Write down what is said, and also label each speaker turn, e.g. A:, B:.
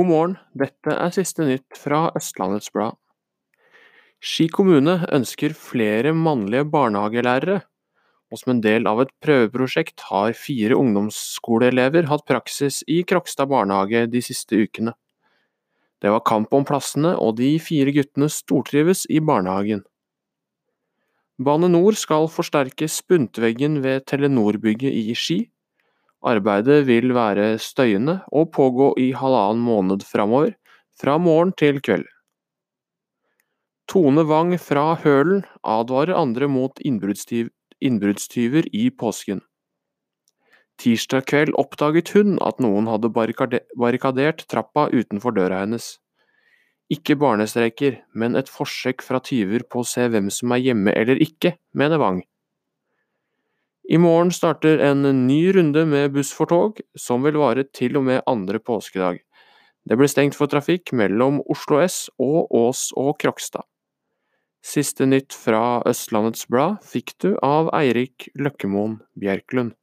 A: God morgen, dette er siste nytt fra Østlandets Blad. Ski kommune ønsker flere mannlige barnehagelærere, og som en del av et prøveprosjekt har fire ungdomsskoleelever hatt praksis i Krokstad barnehage de siste ukene. Det var kamp om plassene, og de fire guttene stortrives i barnehagen. Bane NOR skal forsterke spuntveggen ved Telenor-bygget i Ski, Arbeidet vil være støyende og pågå i halvannen måned framover, fra morgen til kveld. Tone Wang fra Hølen advarer andre mot innbruddstyver i påsken. Tirsdag kveld oppdaget hun at noen hadde barrikadert trappa utenfor døra hennes. Ikke barnestreker, men et forsøk fra tyver på å se hvem som er hjemme eller ikke, mener Wang. I morgen starter en ny runde med Buss for tog, som vil vare til og med andre påskedag. Det blir stengt for trafikk mellom Oslo S og Ås og Krokstad. Siste nytt fra Østlandets Blad fikk du av Eirik Løkkemoen Bjerklund.